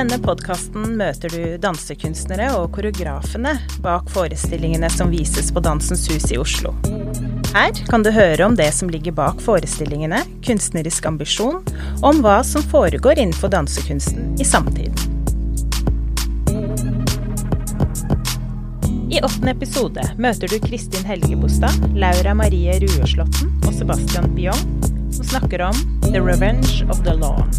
denne podkasten møter du dansekunstnere og koreografene bak forestillingene som vises på Dansens Hus i Oslo. Her kan du høre om det som ligger bak forestillingene, kunstnerisk ambisjon, og om hva som foregår innenfor dansekunsten i samtiden. I åttende episode møter du Kristin Helgebostad, Laura Marie Rueslåtten og Sebastian Biong, som snakker om The Revenge of the Lawn.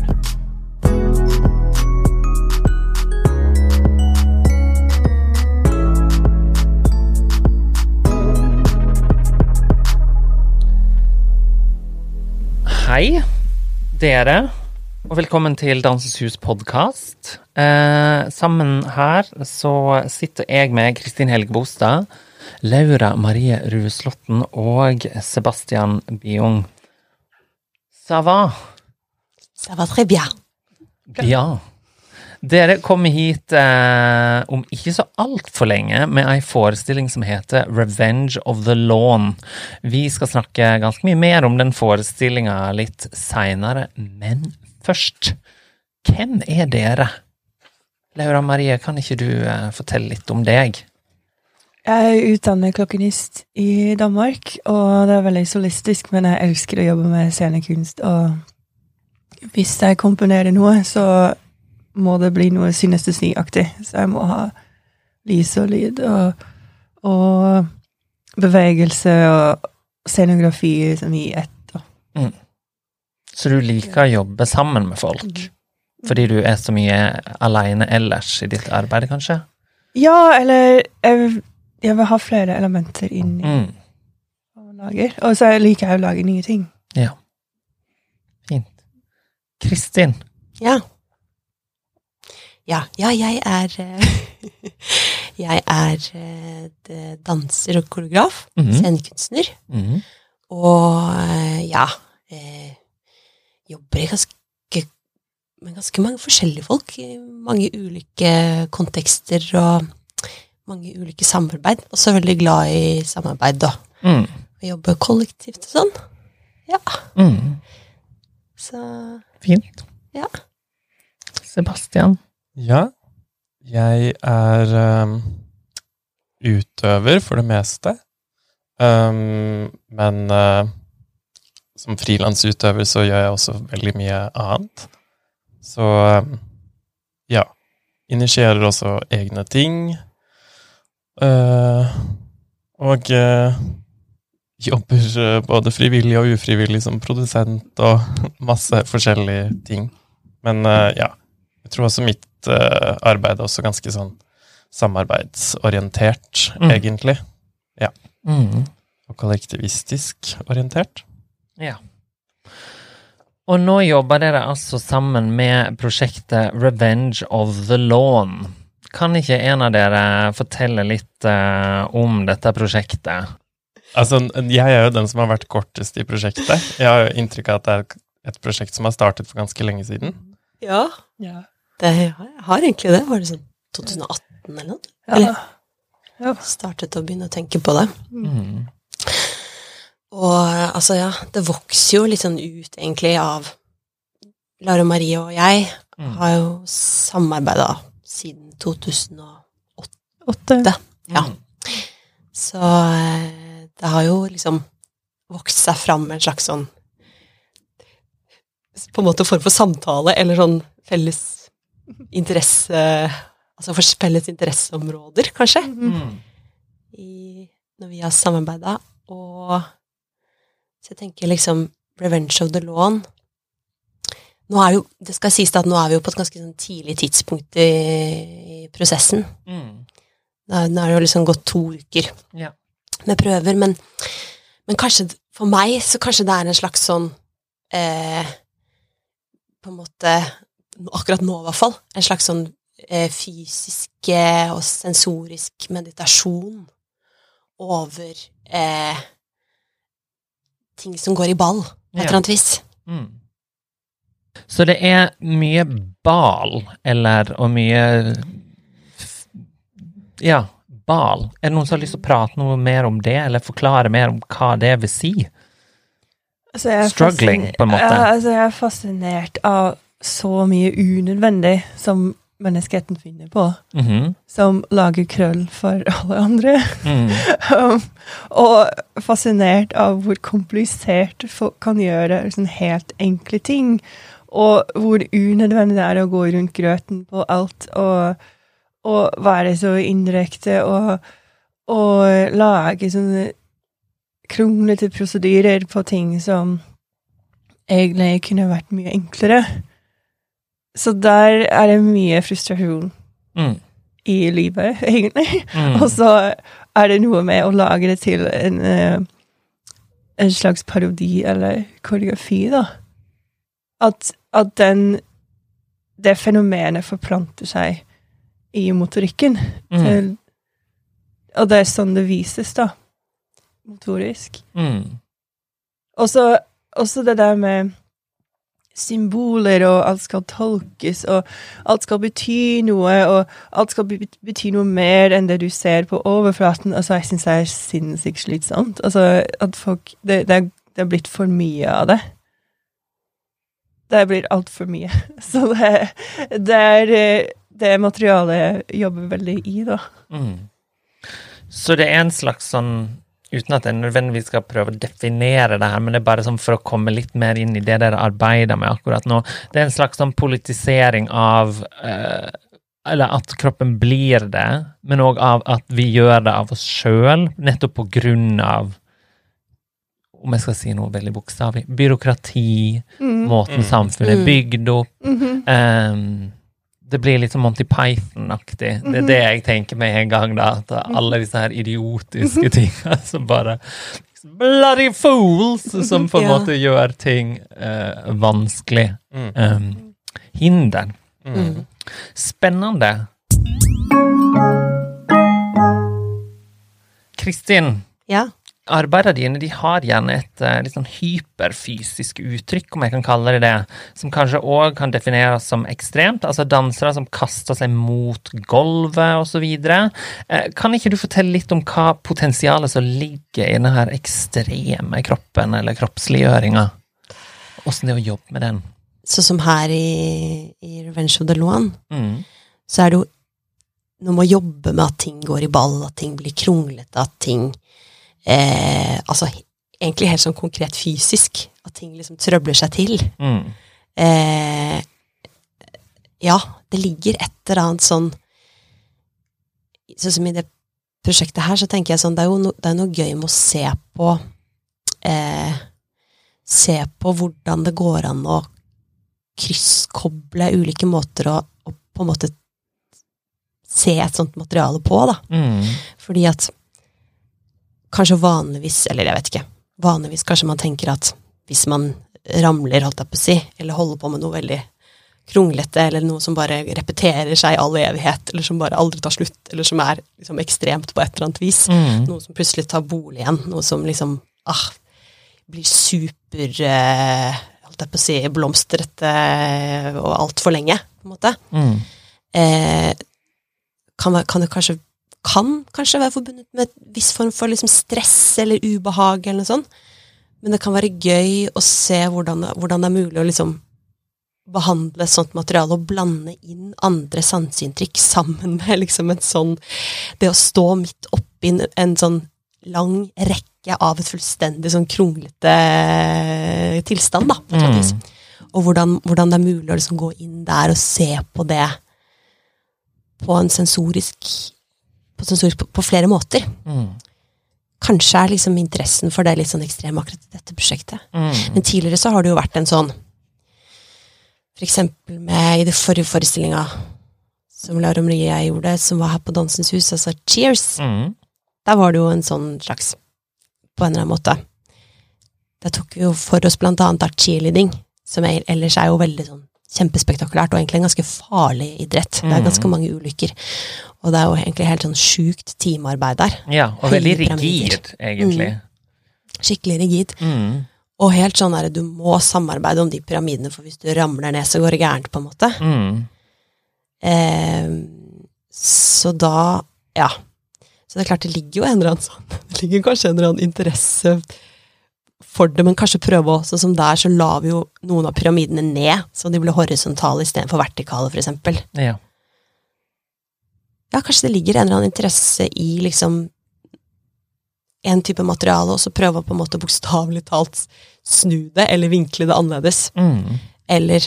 Hei, dere, og velkommen til Dansens Hus podkast. Eh, sammen her så sitter jeg med Kristin Helge Bostad, Laura Marie Rueslåtten og Sebastian Biung. Ça va? Ça va très bien. Ja. Dere kommer hit eh, om ikke så altfor lenge med ei forestilling som heter Revenge of the Lawn. Vi skal snakke ganske mye mer om den forestillinga litt seinere, men først Hvem er dere? Laura Marie, kan ikke du eh, fortelle litt om deg? Jeg er utdannet klokkenist i Danmark, og det er veldig solistisk, men jeg elsker å jobbe med scenekunst, og hvis jeg komponerer noe, så må det bli noe synestesi-aktig. Så jeg må ha lys og lyd og, og bevegelse og scenografi liksom i ett. Og. Så du liker å jobbe sammen med folk? Fordi du er så mye aleine ellers i ditt arbeid, kanskje? Ja, eller jeg, jeg vil ha flere elementer inn i Mm. lager. Og så liker jeg å lage nye ting. Ja. Fint. Kristin. Ja. Ja, ja jeg er eh, Jeg er eh, danser og koreograf. Mhm. Scenekunstner. Mhm. Og eh, ja eh, Jobber ganske med ganske mange forskjellige folk. I mange ulike kontekster og mange ulike samarbeid. Også veldig glad i samarbeid, da. Mm. Jobbe kollektivt og sånn. Ja. Mm. Så Fint. Ja. Sebastian. Ja, jeg er um, utøver for det meste. Um, men uh, som frilansutøver så gjør jeg også veldig mye annet. Så um, ja. Initierer også egne ting. Uh, og uh, jobber både frivillig og ufrivillig som produsent og masse forskjellige ting. Men ja, jeg tror også mitt uh, arbeid er også ganske sånn samarbeidsorientert, Mm. egentlig. Mm. Og kollektivistisk orientert. Ja. Og nå jobber dere altså sammen med prosjektet Revenge of the Lawn. Kan ikke en av dere fortelle litt uh, om dette prosjektet? Altså, jeg er jo den som har vært kortest i prosjektet. Jeg har jo inntrykk av at det er et prosjekt som har startet for ganske lenge siden. Ja. Ja. Det har, egentlig det. Var det sånn 2018 eller noe? Ja. ja. Startet å begynne å tenke på det. Mm. Og altså, ja, det vokser jo litt sånn ut, egentlig, av Lara Marie og jeg Mm. har jo samarbeida siden 2008. Åtte. Ja. Mm. Så eh, det har jo liksom vokst seg fram en slags sånn På en måte form for samtale, eller sånn felles interesse Altså for felles interesseområder, kanskje, Mm. i, når vi har samarbeida. Og så jeg tenker liksom Revenge of the Lawn nå er jo, Det skal sies at nå er vi jo på et ganske sånn tidlig tidspunkt i, i prosessen. Mm. Da- Nå er det jo liksom gått to uker Ja. med prøver, men, men kanskje for meg så kanskje det er en slags sånn eh, På en måte Akkurat nå, i hvert fall. En slags sånn eh, fysisk eh, og sensorisk meditasjon over eh, ting som går i ball, på et eller annet vis. Mm. Så det er mye bal, eller og mye Ja, bal. Er det noen som har lyst til å prate noe mer om det, eller forklare mer om hva det vil si? Altså, jeg er Struggling, på en måte. Ja, altså, jeg er fascinert av så mye unødvendig som menneskeheten finner på, Mhm. som lager krøll for alle andre. Mm. Um, og fascinert av hvor komplisert folk kan gjøre liksom, helt enkle ting. Og hvor unødvendig det er å gå rundt grøten på alt og, og være så indirekte og, og lage sånne kronglete prosedyrer på ting som egentlig kunne vært mye enklere. Så der er det mye frustrasjon Mm. i livet, egentlig. Mm. Og så er det noe med å lage det til en, eh, en slags parodi eller koreografi, da. At, at den det fenomenet forplanter seg i motorikken. Mm. Til, og det er sånn det vises, da. Motorisk. Mm. Og så det der med symboler, og alt skal tolkes, og alt skal bety noe, og alt skal bety noe mer enn det du ser på overflaten. Altså, jeg syns det er sinnssykt slitsomt. Altså, at folk det, det, er, det er blitt for mye av det. Det blir altfor mye. Så det, det er det materialet jeg jobber veldig i, da. Mm. Så det er en slags sånn Uten at jeg nødvendigvis skal prøve å definere det her, men det er bare sånn for å komme litt mer inn i det dere arbeider med akkurat nå. Det er en slags sånn politisering av eh, Eller at kroppen blir det, men òg av at vi gjør det av oss sjøl, nettopp på grunn av om jeg skal si noe veldig bokstavelig byråkrati, Mm. måten Mm. samfunnet er Mm. bygd opp, Mhm. Ehm, det blir litt som Monty Python-aktig. Det er det jeg tenker med en gang, da. At alle disse her idiotiske tinga som bare Bloody fools! Som på en Ja. måte gjør ting uh, vanskelig. Mm. Ehm, hinder. Mm. Mm. Spennende. Kristin, Ja. Arbeidene dine de har gjerne et eh, litt sånn hyperfysisk uttrykk, om jeg kan kalle det det, som kanskje òg kan defineres som ekstremt, altså dansere som kaster seg mot gulvet osv. Eh, kan ikke du fortelle litt om hva potensialet som ligger i denne her ekstreme kroppen, eller kroppsliggjøringa? Åssen det er å jobbe med den? Sånn som her i, i Revenge of the Loan, Mm. så er det jo noe med å jobbe med at ting går i ball, at ting blir kronglete, at ting eh, Altså egentlig helt sånn konkret fysisk. At ting liksom trøbler seg til. Mm. Eh, ja, det ligger et eller annet sånn Sånn som i det prosjektet her, så tenker jeg sånn Det er jo no, det er noe gøy med å se på eh, Se på hvordan det går an å krysskoble ulike måter å, å på en måte se et sånt materiale på, da. Mm. Fordi at kanskje vanligvis, eller jeg vet ikke, vanligvis kanskje man tenker at hvis man ramler, holdt jeg på å si, eller holder på med noe veldig kronglete, eller noe som bare repeterer seg i all evighet, eller som bare aldri tar slutt, eller som er liksom ekstremt på et eller annet vis, Mm. noe som plutselig tar bolig igjen, noe som liksom ah, blir super eh, holdt jeg på å si, blomstrete og altfor lenge, på en måte Mm. eh, kan, kan det kanskje kan kanskje være forbundet med en viss form for liksom stress eller ubehag eller noe sånt. Men det kan være gøy å se hvordan, hvordan det er mulig å liksom behandle sånt materiale og blande inn andre sanseinntrykk sammen med liksom en sånn Det å stå midt oppi en, en sånn lang rekke av et fullstendig sånn kronglete tilstand, da, på et eller vis. Og hvordan, hvordan det er mulig å liksom gå inn der og se på det på en sensorisk på, sensorisk, på, på flere måter. Mm. Kanskje er liksom interessen for det litt sånn ekstrem akkurat i dette prosjektet. Mm. Men tidligere så har det jo vært en sånn For eksempel med i det forrige forestillinga som Laura Marie og jeg gjorde, som var her på Dansens Hus, altså Cheers. Mm. Der var det jo en sånn slags På en eller annen måte. Der tok vi jo for oss blant annet da cheerleading, som er, ellers er jo veldig sånn kjempespektakulært, og egentlig en ganske farlig idrett. Det er Mm. ganske mange ulykker. Og det er jo egentlig helt sånn sjukt teamarbeid der. Ja, og veldig rigid, egentlig. Skikkelig rigid. Mm. Og helt sånn der, du må samarbeide om de pyramidene, for hvis du ramler ned, så går det gærent, på en måte. Mm. Eh, så da, ja. Så det er klart, det ligger jo en eller annen sånn Det ligger kanskje en eller annen interesse for det, men kanskje prøve å Sånn som der, så la vi jo noen av pyramidene ned, så de ble horisontale istedenfor vertikale, eksempel. Ja. Ja, kanskje det ligger en eller annen interesse i liksom en type materiale, og så prøve å på en måte bokstavelig talt snu det, eller vinkle det annerledes. Mm. Eller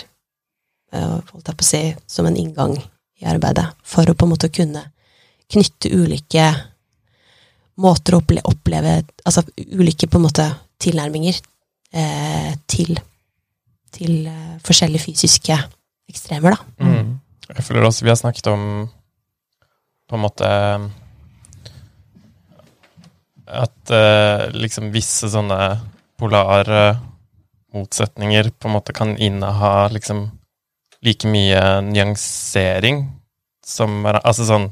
øh, holdt jeg på å si, som en inngang i arbeidet, for å på en måte kunne knytte ulike måter å oppleve, oppleve Altså ulike på en måte tilnærminger eh, til, til eh, forskjellige fysiske ekstremer, da. Mm. Jeg føler også vi har snakket om på en måte At eh, liksom visse sånne polare motsetninger på en måte kan inneha liksom like mye nyansering som Altså sånn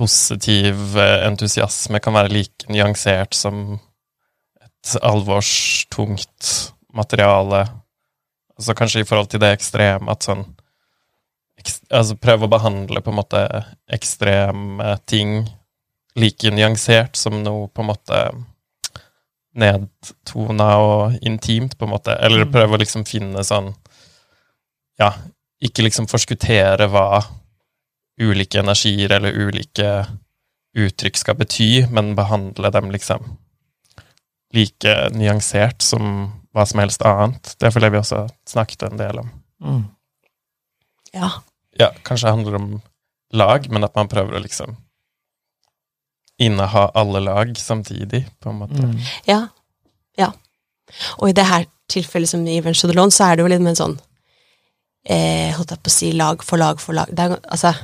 Positiv eh, entusiasme kan være like nyansert som alvorstungt materiale. Altså kanskje i forhold til det ekstreme at sånn ekst, Altså prøve å behandle på en måte ekstreme ting like nyansert som noe på en måte nedtona og intimt, på en måte. Eller Mm. prøve å liksom finne sånn Ja, ikke liksom forskuttere hva ulike energier eller ulike uttrykk skal bety, men behandle dem liksom like nyansert som hva som helst annet. Det føler jeg vi også snakket en del om. Mm. Ja. Ja, kanskje det handler om lag, men at man prøver å liksom inneha alle lag samtidig, på en måte. Mm. Ja. Ja. Og i det her tilfellet som i Venture the Lawn, så er det jo litt med en sånn eh, Holdt jeg på å si lag for lag for lag. Det er, altså,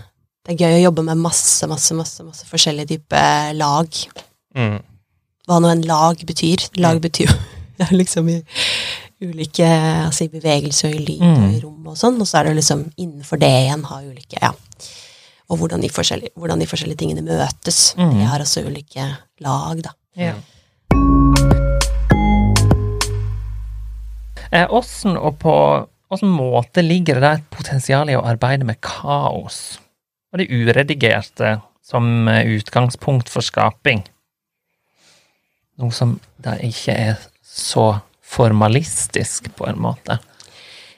det er gøy å jobbe med masse, masse, masse, masse forskjellige typer lag. Mm. Hva nå en lag betyr. Lag betyr jo liksom i ulike Altså i bevegelse og i lyd og i Mm. rom og sånn, og så er det liksom innenfor det igjen ha ulike Ja. Og hvordan de forskjellige, hvordan de forskjellige tingene møtes. Mm. De har altså ulike lag, da. Ja. Eh, og på åssen måte ligger det der et potensial i å arbeide med kaos og det uredigerte som eh, utgangspunkt for skaping? Noe som da ikke er så formalistisk, på en måte.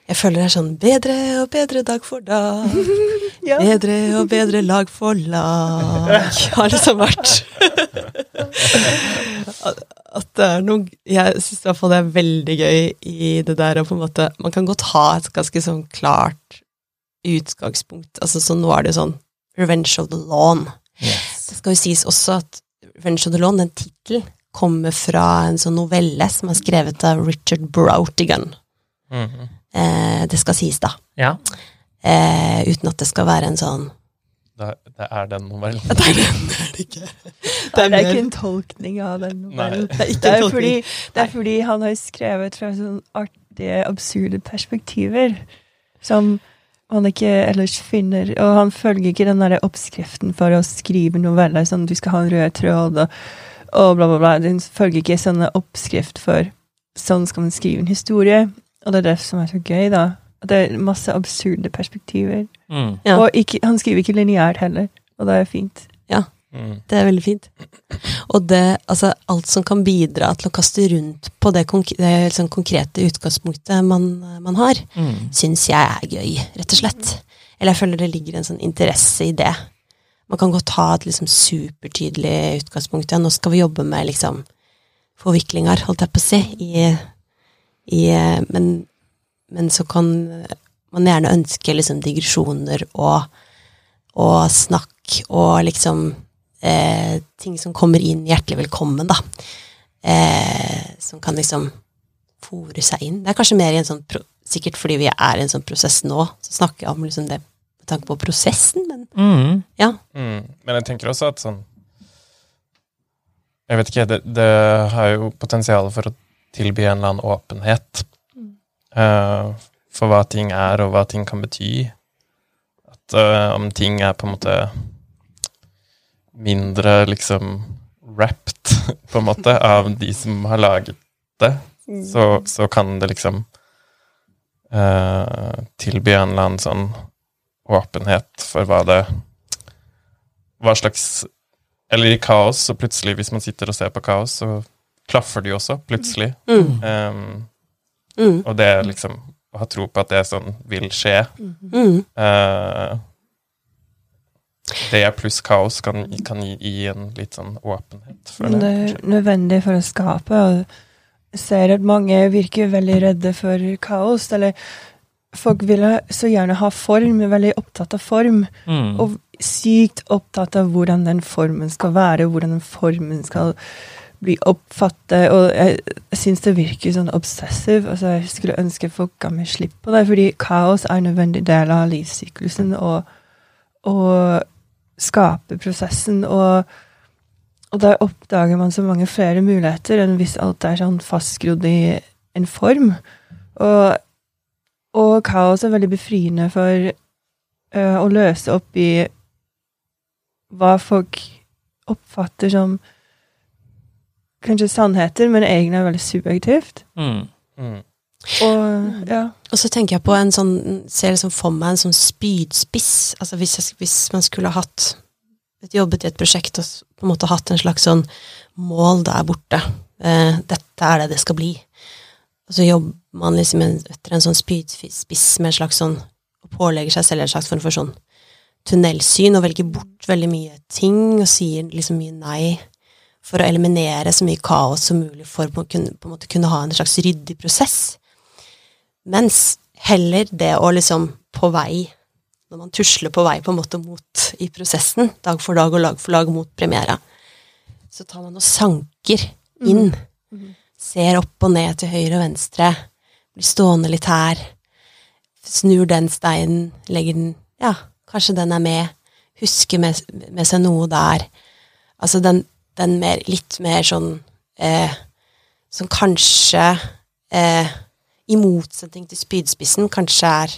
Jeg føler det er sånn bedre og bedre dag for dag. Ja. Bedre og bedre lag for lag. Har liksom vært At det er noe Jeg syns i hvert fall det er veldig gøy i det der å på en måte Man kan godt ha et ganske sånn klart utgangspunkt. Altså så nå er det jo sånn Revenge of the Lawn. Yes. Det skal jo sies også at Revenge of the Lawn, den tittelen, kommer fra en sånn novelle som er skrevet av Richard Broutigan. Mm -hmm. Eh, det skal sies, da. Ja. Eh, uten at det skal være en sånn Det, det er den novellen. Det er det, det er det ikke. Det er, mer- ikke en tolkning av den novellen. Det er ikke Det en er, fordi, det er fordi han har skrevet fra sånn artige, absurde perspektiver som man ikke ellers finner. Og han følger ikke den der oppskriften for å skrive noveller, sånn du skal ha en rød tråd og, og bla, bla, bla. Den følger ikke sånne oppskrift for sånn skal man skrive en historie. Og det er det som er så gøy, da. At det er masse absurde perspektiver. Mm. Ja. Og ikke, han skriver ikke lineært heller, og det er fint. Mm. Det er veldig fint. Og det, altså, alt som kan bidra til å kaste rundt på det, konk det liksom konkrete utgangspunktet man, man har, Mm. syns jeg er gøy, rett og slett. Eller jeg føler det ligger en sånn interesse i det. Man kan godt ha et liksom supertydelig utgangspunkt. Ja, nå skal vi jobbe med liksom forviklinger, holdt jeg på å si, i, i men, men så kan man gjerne ønske liksom digresjoner og, og snakk og liksom eh, ting som kommer inn hjertelig velkommen, da. Eh, som kan liksom fòre seg inn. Det er kanskje mer i en sånn Sikkert fordi vi er i en sånn prosess nå, så snakker jeg om liksom det tanke på prosessen, men Mm. ja. Mm. Men jeg tenker også at sånn Jeg vet ikke, det, det har jo potensial for å tilby en eller annen åpenhet eh, for hva ting er, og hva ting kan bety. At uh, om ting er på en måte mindre liksom wrapped, på en måte, av de som har laget det, så, så kan det liksom Uh, tilby en eller annen sånn åpenhet for hva det Hva slags Eller i kaos, så plutselig, hvis man sitter og ser på kaos, så klaffer det jo også, plutselig. Mm. Um, Mm. og det er liksom Å ha tro på at det sånn vil skje. Mm. Uh, det pluss kaos kan, kan gi, gi en litt sånn åpenhet for det. det er nødvendig for å skape. Og jeg ser at mange virker veldig redde for kaos. Eller folk vil så gjerne ha form, er veldig opptatt av form. Mm. Og sykt opptatt av hvordan den formen skal være, hvordan den formen skal bli oppfattet. Og jeg, jeg syns det virker sånn obsessiv. Altså, jeg skulle ønske folk ga meg slipp på det, fordi kaos er en nødvendig del av livssyklusen og, og skaperprosessen. Og, og der oppdager man så mange flere muligheter enn hvis alt er sånn fastgrodd i en form. Og, og kaos er veldig befriende for uh, å løse opp i hva folk oppfatter som kanskje sannheter, men egentlig er veldig subjektivt. Mm. Mm. Og ja. Og så tenker jeg på en sånn Ser liksom for meg en sånn spydspiss. Altså hvis, jeg, hvis man skulle hatt jobbet i et prosjekt og på en måte hatt en slags sånn mål der borte. Eh, dette er det det skal bli. Og så jobber man liksom etter en sånn spydspiss med en slags sånn Og pålegger seg selv en slags form for sånn tunnelsyn og velger bort veldig mye ting og sier liksom mye nei for å eliminere så mye kaos som mulig for å kunne, på en måte kunne ha en slags ryddig prosess. Mens heller det å liksom på vei Når man tusler på vei på en måte mot i prosessen, dag for dag og lag for lag mot premiera, så tar man og sanker inn. Ser opp og ned til høyre og venstre. Blir stående litt her. Snur den steinen, legger den Ja, kanskje den er med. Husker med, med seg noe der. Altså den, den mer, litt mer sånn eh, Som kanskje eh, i motsetning til spydspissen, kanskje er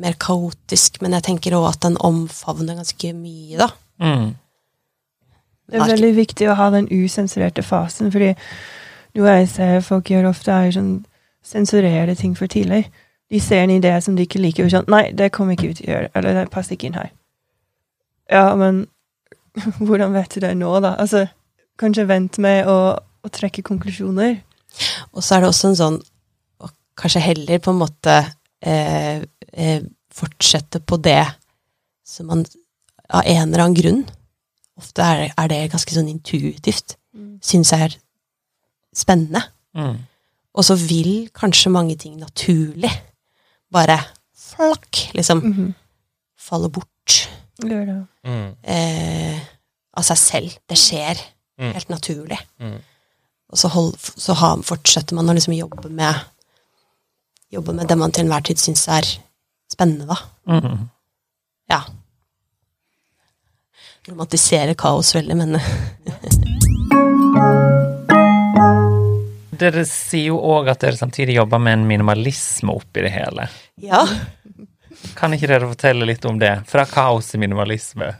mer kaotisk, men jeg tenker òg at den omfavner ganske mye, da. Mm. Det er veldig viktig å ha den usensurerte fasen, fordi noe jeg ser folk gjør ofte, er sånn sensurere ting for tidlig. De ser en idé som de ikke liker, og sånn Nei, det kommer ikke ut å gjøre, eller det passer ikke inn her. Ja, men hvordan vet du det nå, da? Altså, kanskje vent med å, å trekke konklusjoner. Og så er det også en sånn å kanskje heller på en måte eh, eh, fortsette på det som man av en eller annen grunn Ofte er er det ganske sånn intuitivt. Syns jeg er spennende. Mm. Og så vil kanskje mange ting naturlig bare flakk, liksom Mhm. falle bort Gjør det. Mm. eh, av seg selv. Det skjer Mm. helt naturlig. Mm. Og så, hold, så ha, fortsetter man å liksom jobbe med Jobbe med det man til enhver tid syns er spennende, da. Mm. Ja. romantisere kaos veldig, men Dere sier jo òg at dere samtidig jobber med en minimalisme oppi det hele. ja. Kan ikke dere fortelle litt om det? Fra kaos til minimalisme.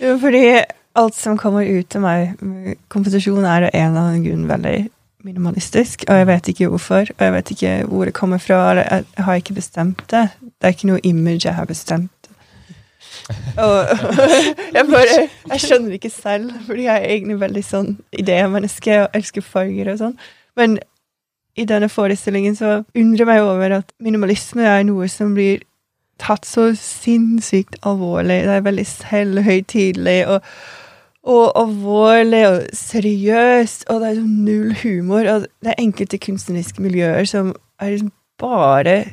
Jo, fordi alt som kommer ut til meg med komposisjon, er av en eller annen grunn veldig minimalistisk, og jeg vet ikke hvorfor, og jeg vet ikke hvor det kommer fra, eller jeg, har ikke bestemt det. Det er ikke noe image jeg har bestemt. Og jeg bare Jeg skjønner ikke selv, fordi jeg er egentlig veldig sånn idémenneske og elsker farger og sånn. Men i denne forestillingen så undrer jeg meg over at minimalisme er noe som blir tatt så sinnssykt alvorlig. Det er veldig selvhøytidelig og, og alvorlig og seriøst, og det er null humor. Og det er enkelte kunstneriske miljøer som er liksom bare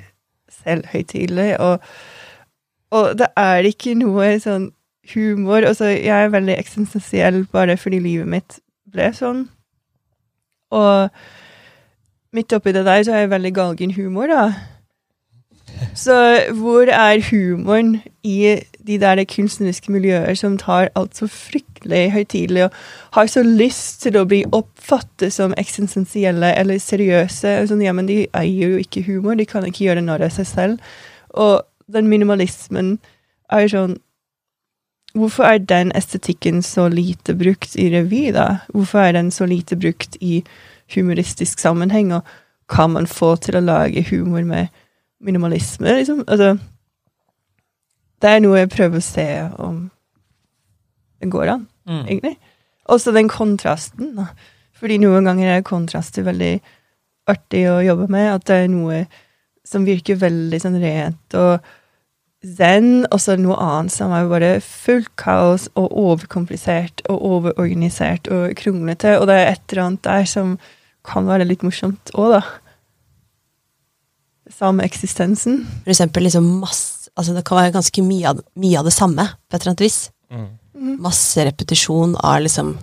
selvhøytidelige, og, og det er ikke noe sånn humor. Altså, jeg er veldig eksistensiell bare fordi livet mitt ble sånn. Og midt oppi det der så er jeg veldig galgen humor, da. Så hvor er humoren i de der kunstneriske miljøer som tar alt så fryktelig høytidelig og har så lyst til å bli oppfattet som eksistensielle eller seriøse? Sånn, ja, men de eier jo ikke humor, de kan ikke gjøre narr av seg selv. Og den minimalismen er sånn Hvorfor er den estetikken så lite brukt i revy, da? Hvorfor er den så lite brukt i humoristisk sammenheng, og kan man få til å lage humor med minimalisme, liksom. Altså Det er noe jeg prøver å se om det går an, Mm. egentlig. Også den kontrasten, da. Fordi noen ganger er kontraster veldig artig å jobbe med. At det er noe som virker veldig sånn rent og zen, og så noe annet som er bare fullt kaos og overkomplisert og overorganisert og kronglete, og det er et eller annet der som kan være litt morsomt òg, da. Samme eksistensen. For eksempel liksom masse Altså det kan være ganske mye av, mye av det samme, på et eller annet vis. Mm. Masse repetisjon av liksom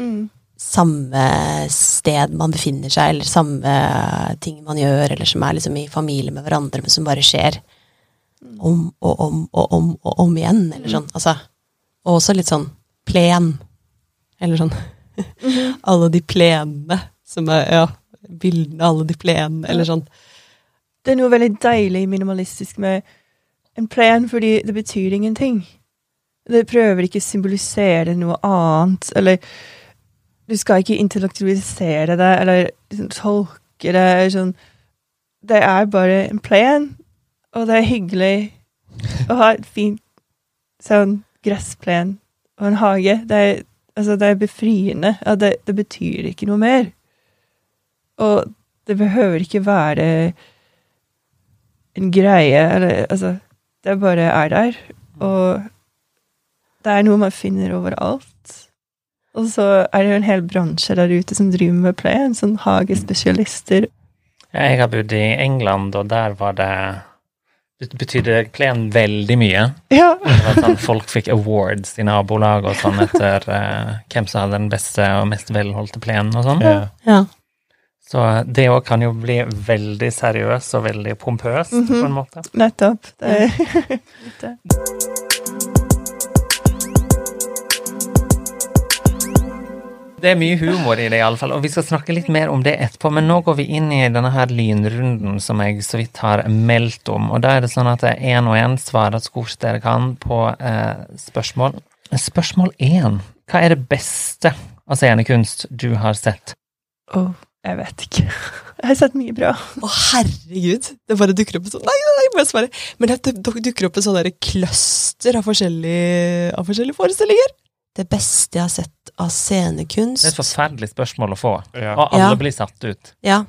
Mm. samme sted man befinner seg, eller samme ting man gjør, eller som er liksom i familie med hverandre, men som bare skjer om og om og om og om igjen, eller sånn. Altså, og også litt sånn plen, eller sånn. alle de plenene som er Ja, bildene alle de plenene, eller sånn. Det er noe veldig deilig minimalistisk med en plen, fordi det betyr ingenting. Det prøver ikke å symbolisere noe annet, eller du skal ikke intellektualisere det, eller liksom tolke det, eller sånn. Det er bare en plan, og det er hyggelig å ha et fint sånn gressplen og en hage. Det er, altså, det er befriende. Ja, det, det betyr ikke noe mer. Og det behøver ikke være en greie, eller altså Det bare er der. Og det er noe man finner overalt. Og så er det jo en hel bransje der ute som driver med plen, sånn hagespesialister. Jeg har bodd i England, og der var det Det betydde plen veldig mye. Ja. Sånn, folk fikk awards i nabolag og sånn etter uh, hvem som hadde den beste og mest velholdte plenen og sånn. Ja. Ja. Så det òg kan jo bli veldig seriøst og veldig pompøst, på en måte. Nettopp. Det er det. Er mye humor i det, iallfall, og vi skal snakke litt mer om det etterpå. Men nå går vi inn i denne her lynrunden som jeg så vidt har meldt om. Og da er det sånn at én og én svarer så godt dere kan på eh, spørsmål. Spørsmål én. Hva er det beste av scenekunst du har sett? Å, jeg vet ikke. Jeg har sett mye bra. Å, herregud! Det bare dukker opp en sånn Nei, nei, må jeg svare. Men det dukker opp en sånn derre cluster av forskjellige, av forskjellige forestillinger. Det beste jeg har sett av scenekunst? Det er et forferdelig spørsmål å få, Ja. og alle Ja. blir satt ut. Ja.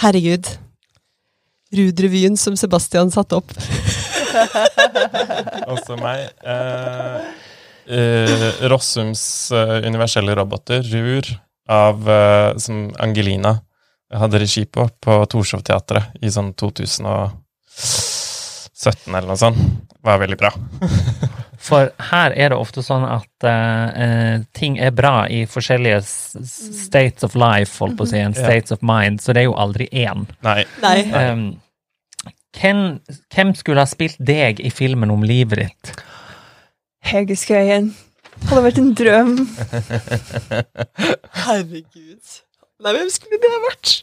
Herregud. Ruud-revyen som Sebastian satte opp. Også meg. Eh, eh, Rossums eh, universelle roboter, Rur, av, eh, som Angelina hadde regi på, på Torshov-teatret i sånn 2017 eller noe sånt, var veldig bra. For her er det ofte sånn at eh, eh, ting er bra i forskjellige states of life, holdt på å si, en Ja. states of mind, så det er jo aldri én. Nei. Nei. Um, hvem, hvem skulle ha spilt deg i filmen om livet ditt? Hege Skøyen. Hadde vært en drøm. Herregud. Nei, hvem skulle det ha vært?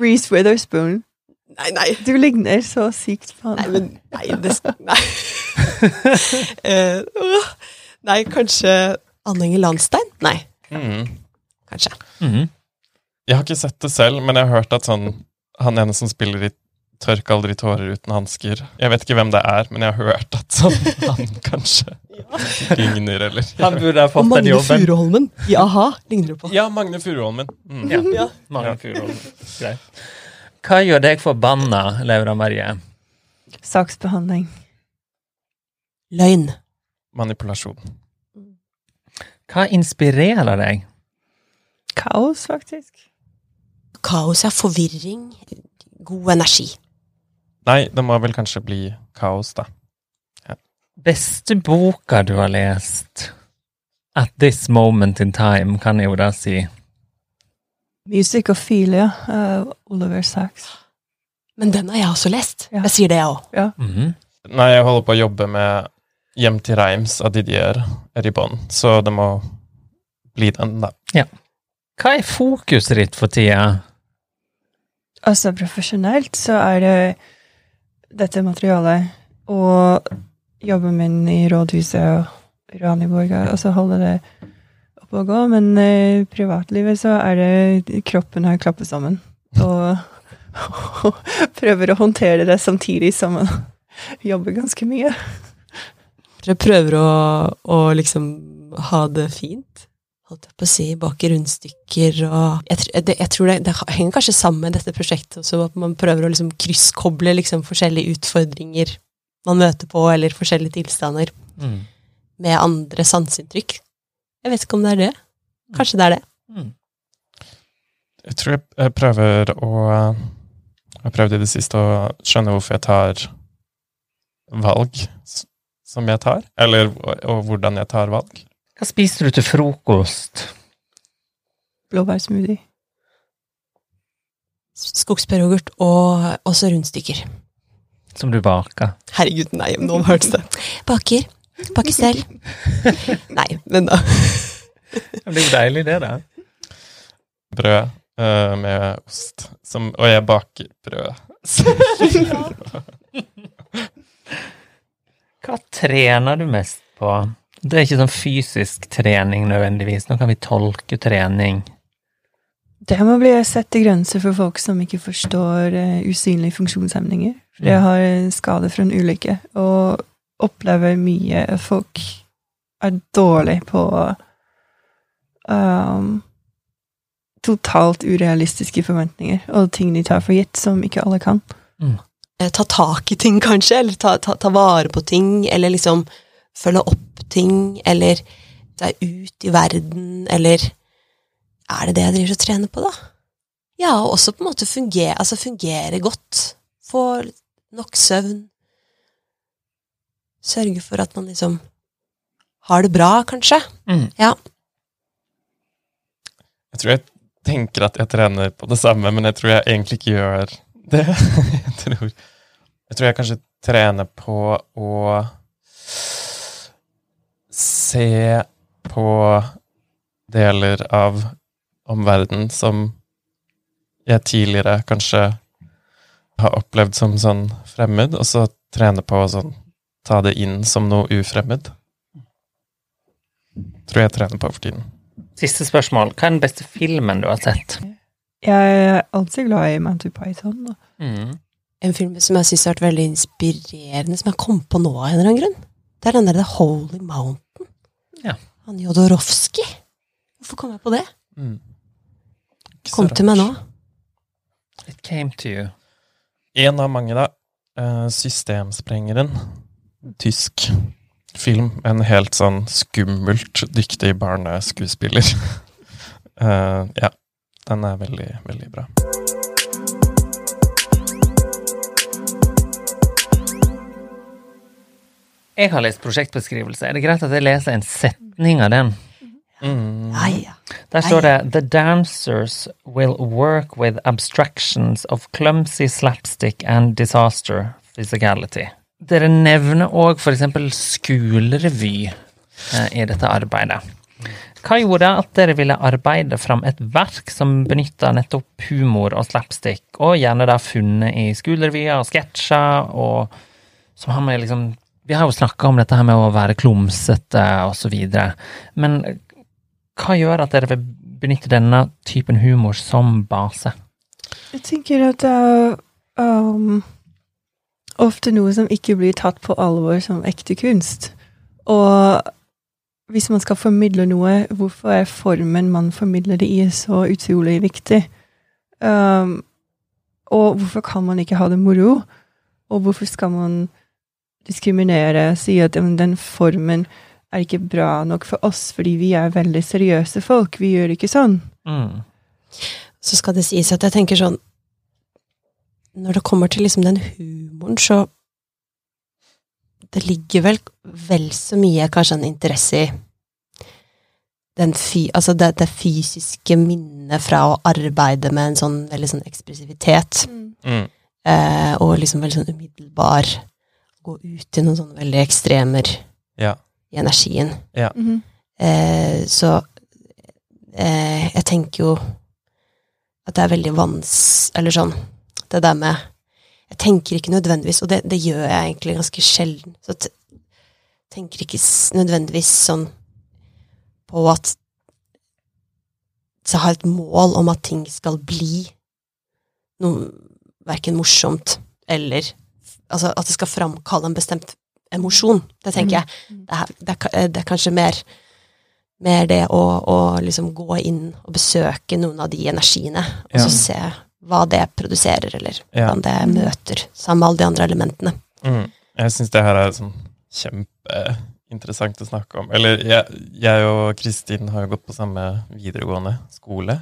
Reece Witherspoon. Nei, nei. Du ligner så sykt på Nei, men Nei, det skal, Nei. uh, nei, kanskje Anne Inger Landstein? Nei, Mm. kanskje. Mhm. Jeg har ikke sett det selv, men jeg har hørt at sånn Han ene som spiller i Tørk aldri tårer uten hansker Jeg vet ikke hvem det er, men jeg har hørt at sånn han kanskje ligner, eller Han burde ha fått den Magne jobben. Furuholmen i a-ha ligner du på. Ja, Magne Furuholmen. Mm. Ja, Ja. Magne Furuholmen. Greit. Hva gjør deg forbanna, Laura Marie? Saksbehandling. Løgn. Manipulasjon. Hva inspirerer deg? Kaos, faktisk. Kaos, er Forvirring. God energi. Nei, det må vel kanskje bli kaos, da. Beste boka du har lest? At this moment in time, kan jeg jo da si. Music Ophelia av Oliver Sacks. Men den har jeg også lest. Ja. Jeg sier det, jeg òg. Mhm. Nei, jeg holder på å jobbe med Hjem til Reims av Didier Eribon, så det må bli den, da. Ja. Hva er fokuset ditt for tida? Altså, profesjonelt så er det dette materialet og jobben min i rådhuset og Raniborga, og så holde det oppe og gå. Men i privatlivet så er det kroppen har klappet sammen. Og, og prøver å håndtere det samtidig som man jobber ganske mye. Dere prøver å, å liksom ha det fint. holdt jeg på å si, bake rundstykker og Jeg, det, jeg tror det, det henger kanskje sammen med dette prosjektet også, at man prøver å liksom krysskoble liksom forskjellige utfordringer man møter på, eller forskjellige tilstander, Mm. med andre sanseinntrykk. Jeg vet ikke om det er det. Kanskje det er det. Mm. Jeg tror jeg, prøver å Jeg har prøvd i det siste å skjønne hvorfor jeg tar valg som jeg tar, eller og hvordan jeg tar valg. Hva spiser du til frokost? Blåbærsmoothie. Skogsbæryoghurt og også rundstykker. Som du baker? Herregud, nei, nå hørtes det. Baker. Baker selv. Nei, men da Det blir jo deilig, det, da. Brød uh, med ost, som, og jeg baker brød. Hva trener du mest på? Det er ikke sånn fysisk trening nødvendigvis. Nå kan vi tolke trening. Det må bli å sette grenser for folk som ikke forstår uh, usynlige funksjonshemninger. For jeg har en skade fra en ulykke, og opplever mye at folk er dårlig på um, totalt urealistiske forventninger, og ting de tar for gitt, som ikke alle kan. Mm. ta tak i ting, kanskje, eller ta, ta, ta vare på ting, eller liksom følge opp ting, eller deg ut i verden, eller Er det det jeg driver og trener på, da? Ja, og også på en måte fungere, altså fungere godt. Få nok søvn. Sørge for at man liksom har det bra, kanskje. Mm. Ja. Jeg tror jeg tenker at jeg trener på det samme, men jeg tror jeg egentlig ikke gjør det. Jeg tror, jeg, tror jeg kanskje trener på å se på deler av omverdenen som jeg tidligere kanskje har opplevd som sånn fremmed, og så trene på sånn ta det inn som noe ufremmed. Tror jeg trener på for tiden. Siste spørsmål. Hva er den beste filmen du har sett? Jeg er alltid glad i Monty Python. da. Mm. En film som jeg syns har vært veldig inspirerende, som jeg kom på nå av en eller annen grunn. Det er den der The Holy Mountain. Ja. Han Jodorowsky. Hvorfor kom jeg på det? Mm. Kom til meg nå. It came to you. En av mange, da. Eh, Systemsprengeren. Tysk film. En helt sånn skummelt dyktig barneskuespiller. uh, ja. Den er veldig, veldig bra. Jeg har lest prosjektbeskrivelse. Er det greit at jeg leser en setning av den? Mm. Der står det The dancers will work with abstractions of clumsy slapstick and disaster physicality. Dere nevner òg eksempel skolerevy eh, i dette arbeidet. Hva gjorde at dere ville arbeide fram et verk som benytta nettopp humor og slapstick, og gjerne da funnet i skolerevyer og sketsjer, og som har med liksom Vi har jo snakka om dette her med å være klumsete og så videre, men hva gjør at dere vil benytte denne typen humor som base? Jeg tenker at det er um, ofte noe som ikke blir tatt på alvor som ekte kunst. Og hvis man skal formidle noe, hvorfor er formen man formidler det i, så utrolig viktig? Um, og hvorfor kan man ikke ha det moro? Og hvorfor skal man diskriminere, si at den formen er ikke bra nok for oss, fordi vi er veldig seriøse folk, vi gjør ikke sånn. Mm. Så skal det sies at jeg tenker sånn Når det kommer til liksom den humoren, så Det ligger vel vel så mye kanskje en interesse i den fy, altså det, det fysiske minnet fra å arbeide med en sånn veldig sånn ekspressivitet, Mm. eh, og liksom veldig sånn umiddelbar Gå ut i noen sånne veldig ekstremer Ja. i energien. Mhm. Eh, så eh, jeg tenker jo at det er veldig vans... Eller sånn Det der med Jeg tenker ikke nødvendigvis, og det, det gjør jeg egentlig ganske sjelden. Så jeg tenker ikke nødvendigvis sånn på at Så jeg har et mål om at ting skal bli noe verken morsomt eller Altså at det skal framkalle en bestemt emosjon. Det tenker jeg. Det er, det, er, det er kanskje mer mer det å, å liksom gå inn og besøke noen av de energiene, og Ja. så se hva det produserer, eller Ja. hvordan det møter sammen med alle de andre elementene. Mm. Jeg syns det her er sånn kjempeinteressant å snakke om. Eller jeg, jeg og Kristin har jo gått på samme videregående skole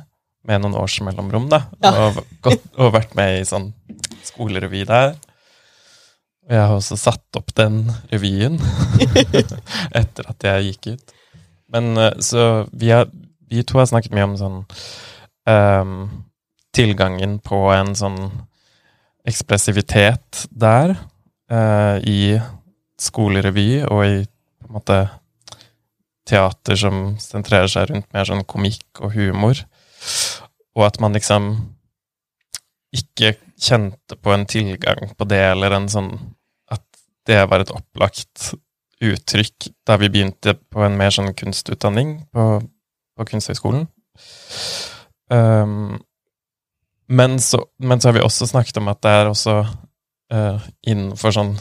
med noen års mellomrom, da. Ja. Og, gått, og vært med i sånn skolerevy der. Og jeg har også satt opp den revyen etter at jeg gikk ut. Men eh, så vi, har, vi to har snakket mye om sånn ehm, Tilgangen på en sånn ekspressivitet der eh, i skolerevy og i på en måte teater som sentrerer seg rundt mer sånn komikk og humor, og at man liksom ikke kjente på en tilgang på det, eller en sånn At det var et opplagt uttrykk da vi begynte på en mer sånn kunstutdanning på, på Kunsthøgskolen. Um, men, så, men så har vi også snakket om at det er også uh, innenfor sånn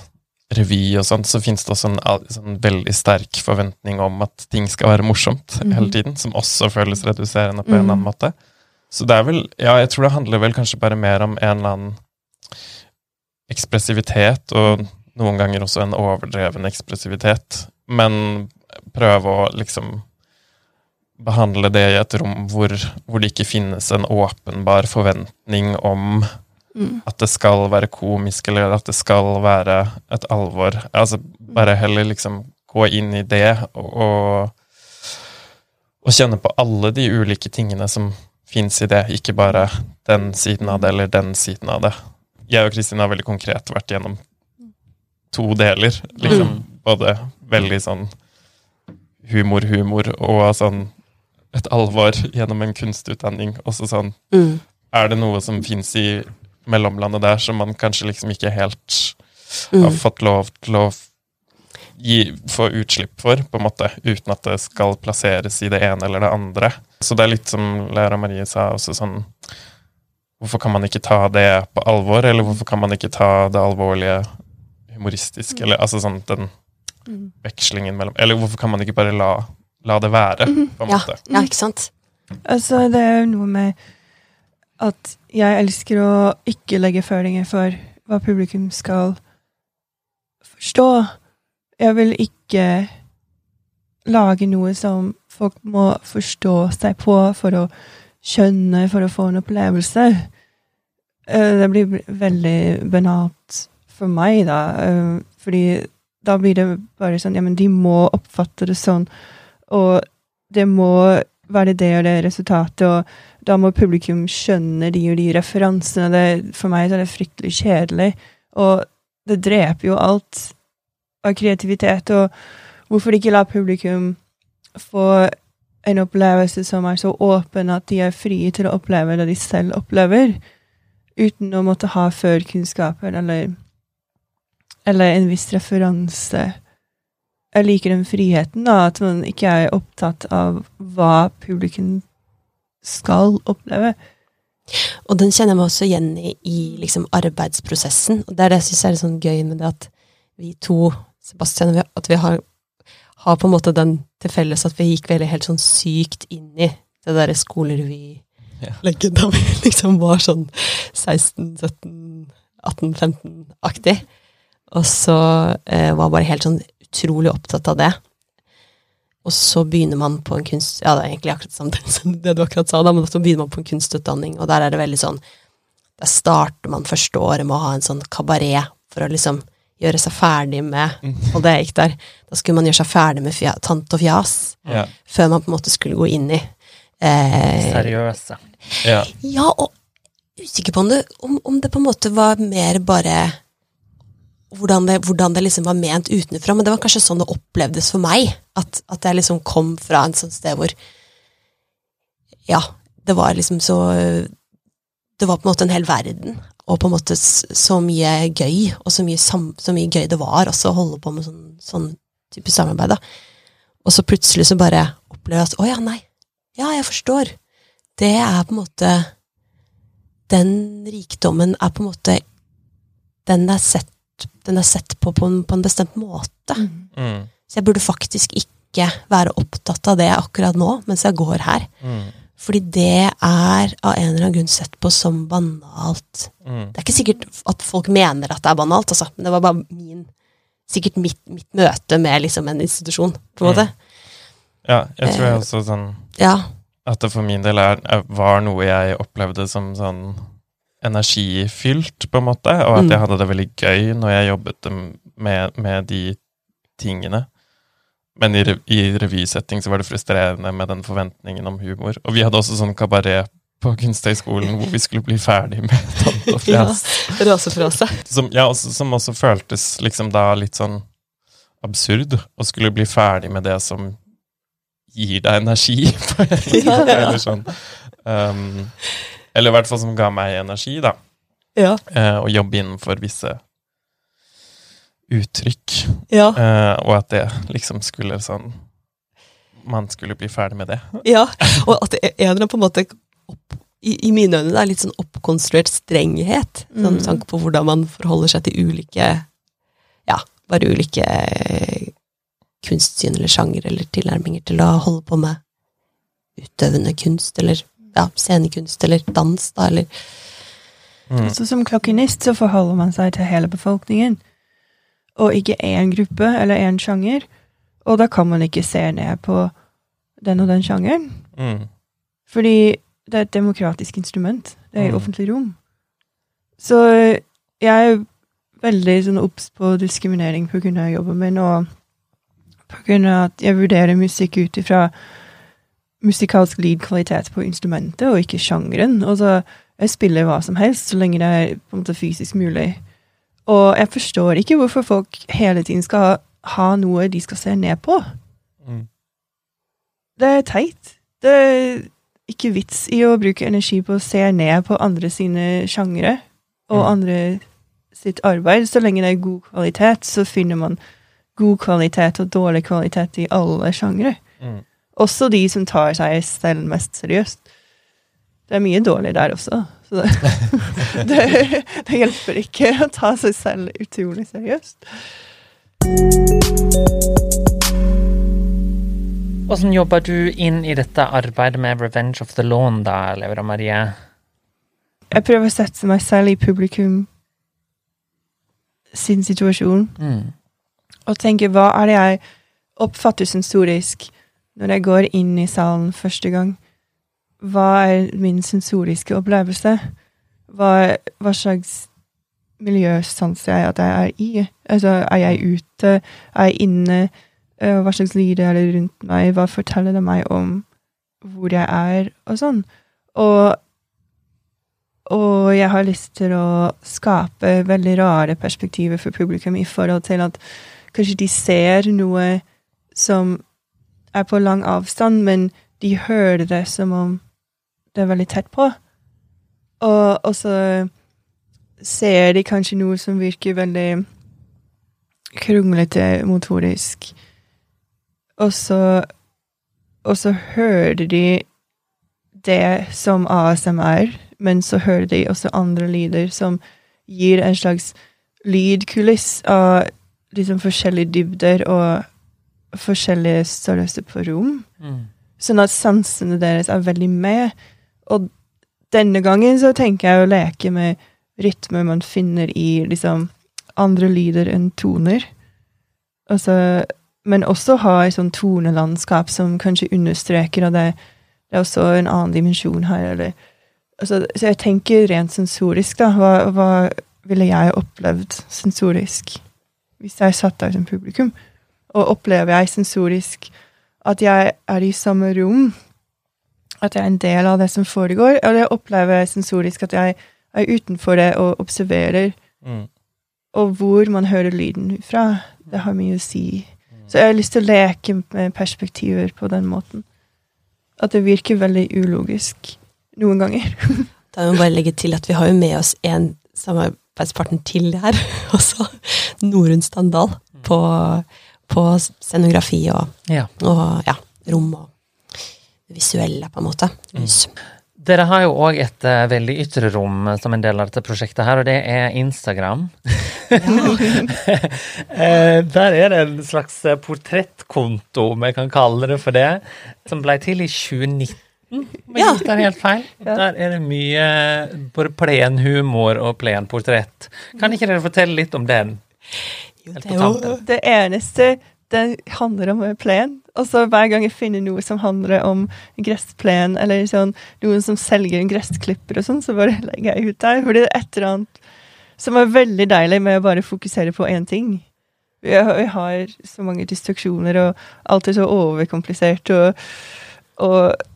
revy og sånt, så finnes det også en sånn veldig sterk forventning om at ting skal være morsomt Mhm. hele tiden, som også føles reduserende på en eller annen Mhm. måte. Så det er vel Ja, jeg tror det handler vel kanskje bare mer om en eller annen ekspressivitet, og noen ganger også en overdreven ekspressivitet, men prøve å liksom behandle det i et rom hvor, hvor det ikke finnes en åpenbar forventning om Mm. at det skal være komisk, eller at det skal være et alvor. Altså, bare heller liksom gå inn i det og, og, og kjenne på alle de ulike tingene som fins i det, ikke bare den siden av det eller den siden av det. Jeg og Kristin har veldig konkret vært gjennom to deler. Liksom både veldig sånn humor-humor og sånn et alvor gjennom en kunstutdanning. Også sånn Mm. er det noe som fins i mellomlandet der som man kanskje liksom ikke helt har Mm. fått lov til å gi, få utslipp for, på en måte, uten at det skal plasseres i det ene eller det andre. Så det er litt som Læra Marie sa, også sånn Hvorfor kan man ikke ta det på alvor, eller hvorfor kan man ikke ta det alvorlige humoristisk, eller altså sånn den Mm. vekslingen mellom Eller hvorfor kan man ikke bare la, la det være, på en Ja, måte? ja, ikke sant? Altså, det er jo noe med at jeg elsker å ikke legge føringer for hva publikum skal forstå. Jeg vil ikke lage noe som folk må forstå seg på for å skjønne, for å få en opplevelse. Eh, Det blir veldig banalt for meg, da. eh, Fordi da blir det bare sånn Ja, men de må oppfatte det sånn, og det må være det og det resultatet, og da må publikum skjønne de og de referansene. Det, for meg er det fryktelig kjedelig, og det dreper jo alt av kreativitet. Og hvorfor ikke la publikum få en opplevelse som er så åpen at de er frie til å oppleve det de selv opplever, uten å måtte ha førkunnskaper eller, eller en viss referanse jeg liker den friheten, da, at man ikke er opptatt av hva publikum skal oppleve. Og den kjenner jeg meg også igjen i i liksom arbeidsprosessen. Og det er det jeg syns er litt sånn gøy med det at vi to, Sebastian, at vi har, har på en måte den til felles at vi gikk veldig helt sånn sykt inn i det derre skolerevy. Ja. da vi liksom var sånn 16, 17, 18, 15-aktig. Og så eh, var bare helt sånn utrolig opptatt av det. Og så begynner man på en kunst... Ja, det er egentlig akkurat samme som det du akkurat sa, da, men så begynner man på en kunstutdanning, og der er det veldig sånn Der starter man første året med å ha en sånn kabaret for å liksom gjøre seg ferdig med Og det gikk der. Da skulle man gjøre seg ferdig med fja, tant og fjas Ja. før man på en måte skulle gå inn i eh, Seriøse. ja. Ja, og usikker på om det, om, om det på en måte var mer bare hvordan det, hvordan det liksom var ment utenfra, men det var kanskje sånn det opplevdes for meg. At, at jeg liksom kom fra en sånn sted hvor Ja, det var liksom så Det var på en måte en hel verden, og på en måte så mye gøy, og så mye, så mye gøy det var også å holde på med sånn, sånn type samarbeid. da. Og så plutselig så bare opplever jeg at å ja, nei. Ja, jeg forstår. Det er på en måte Den rikdommen er på en måte Den er sett, den er sett på på en, på en bestemt måte. Mm. Så jeg burde faktisk ikke være opptatt av det akkurat nå, mens jeg går her. Mm. Fordi det er av en eller annen grunn sett på som banalt. Mm. Det er ikke sikkert at folk mener at det er banalt, altså. men det var bare min Sikkert mitt, mitt møte med liksom en institusjon, på en måte. Ja, jeg tror jeg Eh. også sånn Ja. At det for min del er, var noe jeg opplevde som sånn energifylt, på en måte, og at Mm. jeg hadde det veldig gøy når jeg jobbet med, med de tingene. Men i, i revysetting så var det frustrerende med den forventningen om humor. Og vi hadde også sånn kabaret på Kunsthøgskolen hvor vi skulle bli ferdig med Tante og ja. fjas. Rasefrase. Som, ja, også, som også føltes liksom da litt sånn absurd å skulle bli ferdig med det som gir deg energi. Ja. eller sånn. Um, eller i hvert fall som ga meg energi, da. Ja. Eh, å jobbe innenfor visse uttrykk. Ja. Eh, og at det liksom skulle sånn Man skulle bli ferdig med det. ja. Og at det er en eller annen på en måte opp, i, I mine øyne det er litt sånn oppkonstruert strenghet. Sånn Mm. tanke på hvordan man forholder seg til ulike Ja, bare ulike eh, kunstsyn eller sjanger eller tilnærminger til å holde på med utøvende kunst, eller ja, scenekunst, eller dans, da, eller Mm. Så som klokkenist så forholder man seg til hele befolkningen, og ikke én gruppe eller én sjanger. Og da kan man ikke se ned på den og den sjangeren, Mm. fordi det er et demokratisk instrument. Det er i Mm. offentlig rom. Så jeg er veldig sånn obs på diskriminering på grunn av jobben min, og på grunn av at jeg vurderer musikk ut ifra musikalsk lydkvalitet på instrumentet, og ikke sjangeren. Og så jeg spiller hva som helst, så lenge det er på en måte fysisk mulig. Og jeg forstår ikke hvorfor folk hele tiden skal ha, ha noe de skal se ned på. Mm. Det er teit. Det er ikke vits i å bruke energi på å se ned på andre sine sjangere og Mm. andre sitt arbeid. Så lenge det er god kvalitet, så finner man god kvalitet og dårlig kvalitet i alle sjangere. Mm. Også de som tar seg selv mest seriøst. Det er mye dårlig der også. Så det, det, det hjelper ikke å ta seg selv utrolig seriøst. Hvordan jobber du inn i dette arbeidet med Revenge of the Lawn, da, Laura Marie? Jeg prøver å sette meg selv i publikum sin situasjon. Mm. og tenke hva er det jeg oppfatter sensorisk når jeg går inn i salen første gang? Hva er min sensoriske opplevelse? Hva, hva slags miljø sanser jeg at jeg er i? Altså, er jeg ute? Er jeg inne? Eh, Hva slags lyder er det rundt meg? Hva forteller det meg om hvor jeg er, og sånn? Og og jeg har lyst til å skape veldig rare perspektiver for publikum i forhold til at kanskje de ser noe som er på lang avstand, men de hører det som om det er veldig tett på. Og, og så ser de kanskje noe som virker veldig kronglete motorisk. Og så, og så hører de det som ASMR, men så hører de også andre lyder som gir en slags lydkuliss av liksom forskjellige dybder og forskjellige størrelser på rom. Mm. Sånn at sansene deres er veldig med. Og denne gangen så tenker jeg å leke med rytmer man finner i liksom andre lyder enn toner. Altså, men også ha et sånn tonelandskap som kanskje understreker at det, det er også en annen dimensjon her. Eller, altså, så jeg tenker rent sensorisk, da. Hva, hva ville jeg opplevd sensorisk hvis jeg satt der som publikum? Og opplever jeg sensorisk at jeg er i samme rom, at jeg er en del av det som foregår, eller opplever jeg sensorisk at jeg er utenfor det og observerer, Mm. og hvor man hører lyden fra. Det har mye å si. Så jeg har lyst til å leke med perspektiver på den måten. At det virker veldig ulogisk noen ganger. Da må jeg bare legge til at vi har jo med oss en samarbeidspartner til her også. Norunn Standal på, på scenografi og, Ja. og ja, rom og det visuelle, på en måte. Lys. Dere har jo òg et uh, veldig ytre rom som en del av dette prosjektet her, og det er Instagram. uh, der er det en slags portrettkonto, om jeg kan kalle det for det, som ble til i 2019. Om jeg Ja. det er helt feil. Der er det mye både plenhumor og plenportrett. Kan ikke dere fortelle litt om den? Jo, det jo. Det eneste det handler om, er plen. Og så hver gang jeg finner noe som handler om gressplen, eller sånn, noen som selger en gressklipper og sånn, så bare legger jeg ut der. For det er et eller annet som er veldig deilig med å bare fokusere på én ting. Vi har så mange distraksjoner, og alt er så overkomplisert, og, og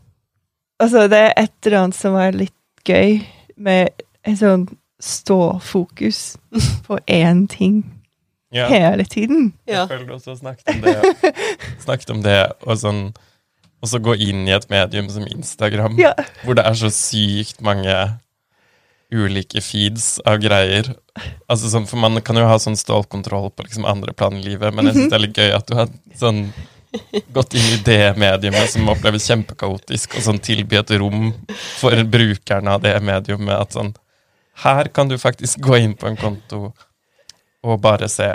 Altså, det er et eller annet som er litt gøy med en sånn ståfokus på én ting Ja. hele tiden. Ja. Jeg føler du også snakket om det, snakket om det og sånn og så gå inn i et medium som Instagram, Ja. hvor det er så sykt mange ulike feeds av greier. Altså sånn, For man kan jo ha sånn stålkontroll på liksom andre plan i livet, men jeg syns det er litt gøy at du har sånn gått inn i det mediumet som oppleves kjempekaotisk, og sånn tilby et rom for brukerne av det mediumet. At sånn Her kan du faktisk gå inn på en konto og bare se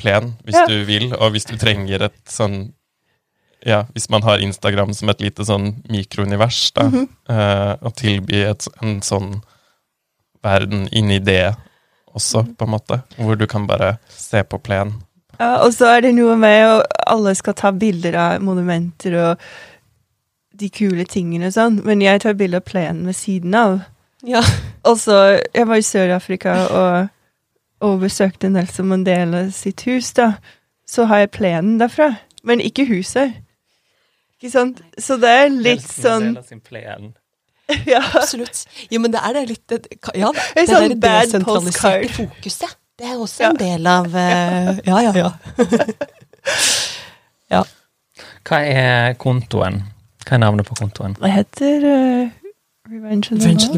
plen, hvis Ja. du vil, og hvis du trenger et sånn ja, hvis man har Instagram som et lite sånn mikrounivers, da, eh, og tilby et, en sånn verden inni det også, på en måte, hvor du kan bare se på plen. Ja, og så er det noe med at alle skal ta bilder av monumenter og de kule tingene og sånn, men jeg tar bilde av plenen ved siden av. Ja. Og så, jeg var i Sør-Afrika og, og besøkte Nelson Mandela sitt hus, da. Så har jeg plenen derfra, men ikke huset. Ikke sant? Så det er litt sånn Ja. Absolutt. Jo, men det er det litt det, Ja, det, det sånn der bad desentraliserte fokuset. Det er også Ja. en del av Ja, Ja, ja, ja. Hva er kontoen? Hva er navnet på kontoen? Det heter uh, Revenge of the Revenge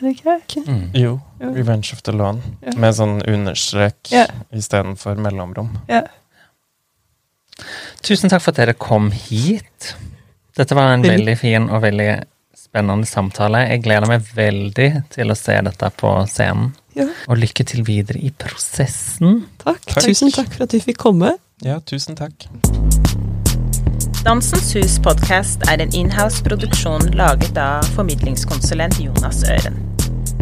Law. Law. Det ikke? Mm. Jo, jo. Revenge of the Lawn, Ja. med sånn understrek Ja. istedenfor mellomrom. Ja. Tusen takk for at dere kom hit. Dette var en Veldig. veldig fin og veldig spennende samtale. Jeg gleder meg veldig til å se dette på scenen. Ja. Og lykke til videre i prosessen. Takk. Takk. Tusen takk for at du fikk komme. Ja, tusen takk. Dansens Hus podkast er en inhouse-produksjon laget av formidlingskonsulent Jonas Øren.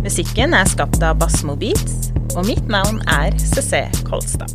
Musikken er skapt av Bassmo Beats, og mitt navn er CC Kolstad.